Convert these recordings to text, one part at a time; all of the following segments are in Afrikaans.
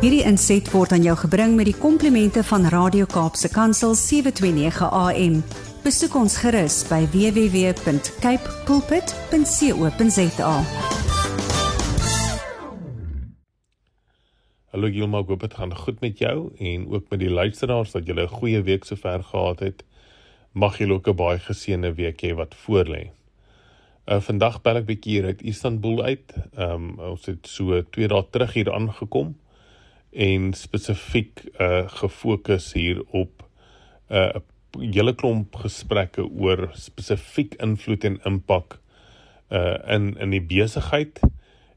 Hierdie inset word aan jou gebring met die komplimente van Radio Kaapse Kansel 729 AM. Besoek ons gerus by www.cape pulpit.co.za. Hallo Gilma, ek hoop dit gaan goed met jou en ook met die luisteraars dat julle 'n goeie week sover gehad het. Mag julle ook 'n baie geseënde week hê wat voorlê. Uh vandag bel ek bietjie hier uit Istanbul uit. Ehm um, ons het so 2 dae terug hier aangekom en spesifiek uh gefokus hier op 'n uh, hele klomp gesprekke oor spesifiek invloed en impak uh in in die besigheid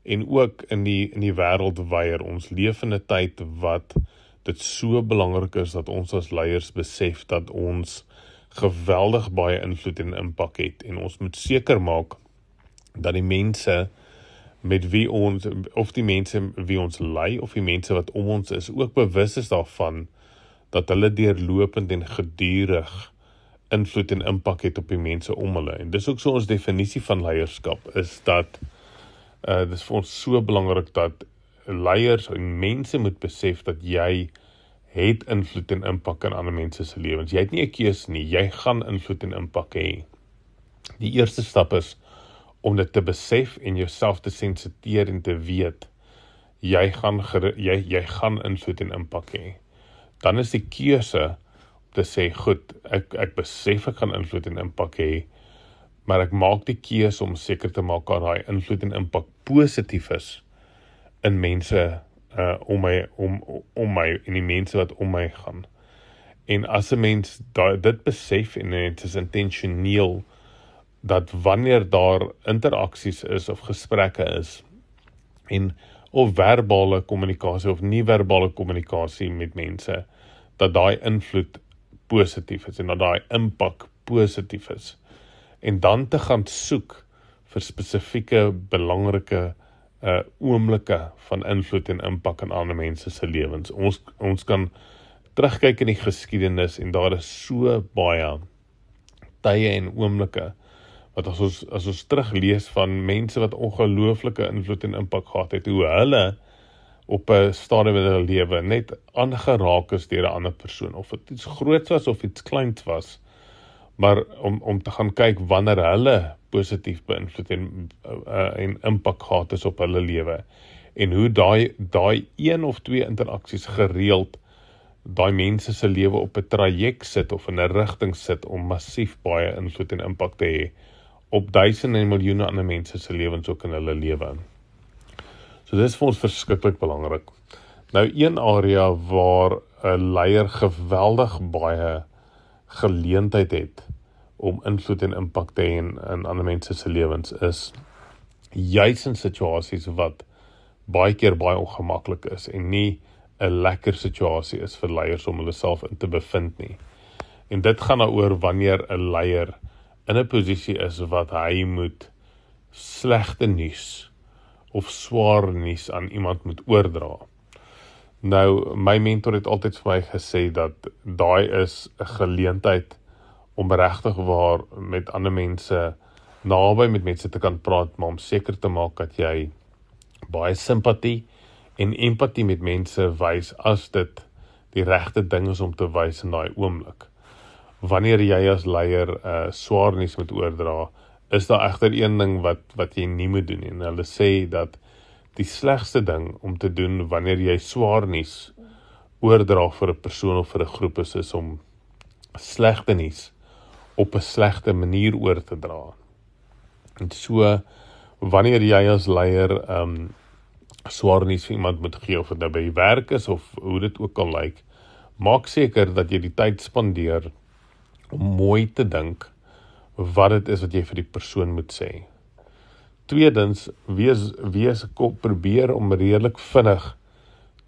en ook in die in die wêreld wyeer ons leef in 'n tyd wat dit so belangrik is dat ons as leiers besef dat ons geweldig baie invloed en impak het en ons moet seker maak dat die mense met wie ons of die mense wie ons lei of die mense wat om ons is ook bewus is daarvan dat hulle deurlopend en gedurig invloed en impak het op die mense om hulle. En dis ook so ons definisie van leierskap is dat uh dis vir ons so belangrik dat leiers en mense moet besef dat jy het invloed en impak in ander mense se lewens. Jy het nie 'n keuse nie, jy gaan invloed en impak hê. Die eerste stap is om dit te besef en jouself te sensiteer en te weet jy gaan jy jy gaan invloed en impak hê. Dan is die keuse om te sê goed, ek ek besef ek gaan invloed en impak hê, maar ek maak die keuse om seker te maak dat daai invloed en impak positief is in mense uh om my om om my en die mense wat om my gaan. En as 'n mens dit besef en dit is intentioneel dat wanneer daar interaksies is of gesprekke is en of verbale kommunikasie of nie verbale kommunikasie met mense dat daai invloed positief is en dat daai impak positief is en dan te gaan soek vir spesifieke belangrike uh oomblikke van invloed en impak in ander mense se lewens. Ons ons kan terugkyk in die geskiedenis en daar is so baie tye en oomblikke wat as ons as ons teruglees van mense wat ongelooflike invloed en impak gehad het hoe hulle op 'n stadium in hulle lewe net aangeraak is deur 'n ander persoon. Of dit iets groots was of iets kleins was. Maar om om te gaan kyk wanneer hulle positief beïnvloed en uh, en impak gehad het op hulle lewe. En hoe daai daai een of twee interaksies gereeld daai mense se lewe op 'n traject sit of in 'n rigting sit om massief baie invloed en impak te hê op duisende en miljoene ander mense se lewens ook in hulle lewe. So dis vir ons verskriklik belangrik. Nou een area waar 'n leier geweldig baie geleentheid het om invloed en impak te hê in, in ander mense se lewens is juis in situasies wat baie keer baie ongemaklik is en nie 'n lekker situasie is vir leiers om hulle self in te bevind nie. En dit gaan daaroor wanneer 'n leier in 'n posisie is wat hy moet slegte nuus of swaar nuus aan iemand moet oordra. Nou my mentor het altyd vir my gesê dat daai is 'n geleentheid om regtig waar met ander mense naby met mense te kan praat, maar om seker te maak dat jy baie simpatie en empatie met mense wys as dit die regte ding is om te wys in daai oomblik wanneer jy as leier 'n uh, swaar nuus moet oordra, is daar egter een ding wat wat jy nie moet doen nie. En hulle sê dat die slegste ding om te doen wanneer jy swaar nuus oordra vir 'n persoon of vir 'n groep is, is om slegte nuus op 'n slegte manier oor te dra. En so wanneer jy as leier um, swaar nuus vir iemand moet gee of dit nou by werk is of hoe dit ook al lyk, maak seker dat jy die tyd spandeer om mooi te dink wat dit is wat jy vir die persoon moet sê. Tweedens, wees wees kom probeer om redelik vinnig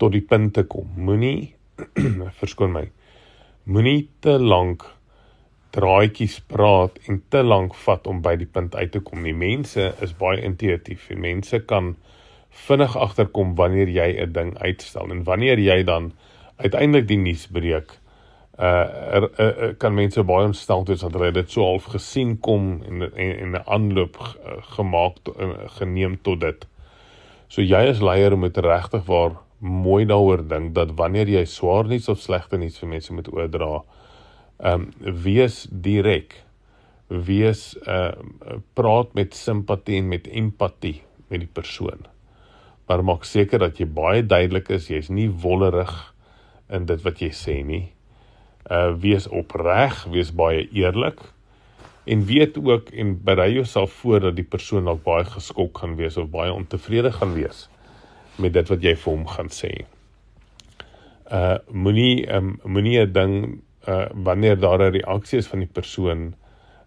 tot die punt te kom. Moenie verskoon my. Moenie te lank draaitjies praat en te lank vat om by die punt uit te kom. Die mense is baie intuïtief. Die mense kan vinnig agterkom wanneer jy 'n ding uitstel en wanneer jy dan uiteindelik die nuus breek uh er, er, er kan mense baie ontstel wees dat hulle dit so half gesien kom en en 'n aanloop gemaak geneem tot dit. So jy as leier moet regtig waar mooi daaroor dink dat wanneer jy swaar nuus of slegte nuus vir mense moet oordra, ehm um, wees direk. Wees ehm uh, praat met simpatie en met empatie met die persoon. Maar maak seker dat jy baie duidelik is, jy's nie wollerig in dit wat jy sê nie. Uh wees opreg, wees baie eerlik en weet ook en berei jouself voor dat die persoon dalk baie geskok gaan wees of baie ontevrede gaan wees met dit wat jy vir hom gaan sê. Uh moenie um, moenie 'n ding uh wanneer daar 'n reaksie is van die persoon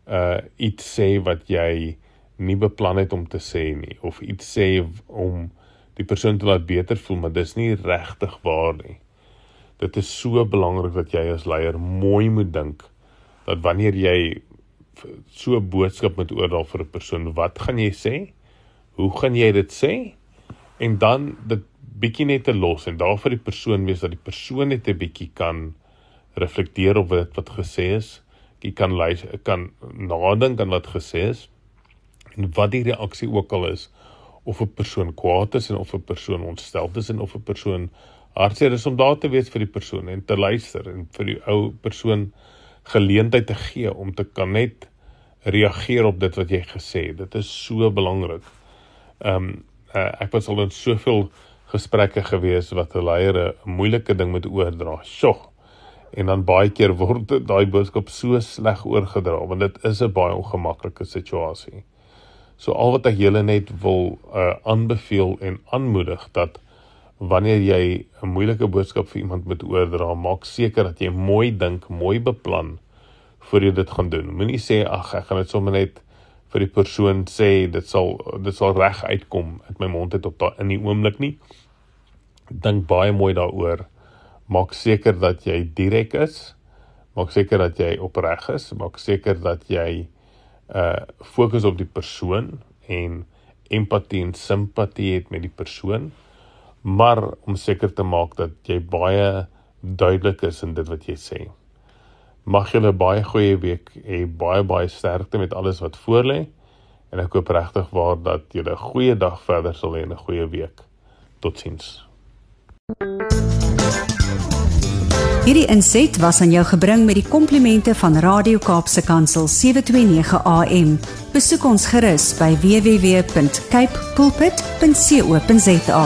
uh iets sê wat jy nie beplan het om te sê nie of iets sê om die persoon te laat beter voel, maar dis nie regtig waar nie. Dit is so belangrik dat jy as leier mooi moet dink dat wanneer jy so 'n boodskap moet oordra vir 'n persoon, wat gaan jy sê? Hoe gaan jy dit sê? en dan dit bietjie net te los en daar vir die persoon wees dat die persoon net 'n bietjie kan reflekteer op wat wat gesê is. Jy kan luister, kan nadink aan wat gesê is en wat die reaksie ook al is of 'n persoon kwaad is en of 'n persoon ontstel is en of 'n persoon hartseer is om daar te wees vir die persoon en te luister en vir die ou persoon geleentheid te gee om te kan net reageer op dit wat jy gesê het. Dit is so belangrik. Ehm um, uh, ek was al in soveel gesprekke gewees wat 'n leier 'n moeilike ding moet oordra. Sjoe. En dan baie keer word daai boodskap so sleg oorgedra want dit is 'n baie ongemaklike situasie. So al wat ek julle net wil uh aanbeveel en aanmoedig dat wanneer jy 'n moeilike boodskap vir iemand moet oordra, maak seker dat jy mooi dink, mooi beplan voor jy dit gaan doen. Moenie sê ag ek gaan dit sommer net vir die persoon sê dit sal dit sal reg uitkom uit my mond uit op daai in die oomblik nie. Dink baie mooi daaroor. Maak seker dat jy direk is. Maak seker dat jy opreg is. Maak seker dat jy uh fokus op die persoon en empatie en simpatie het met die persoon. Maar om seker te maak dat jy baie duidelik is in dit wat jy sê. Mag julle baie goeie week hê, baie baie sterkte met alles wat voorlê. En ek hoop regtig waar dat julle 'n goeie dag verder sal hê en 'n goeie week. Totsiens. Hierdie inset was aan jou gebring met die komplimente van Radio Kaapse Kansel 729 AM. Besoek ons gerus by www.cape pulpit.co.za.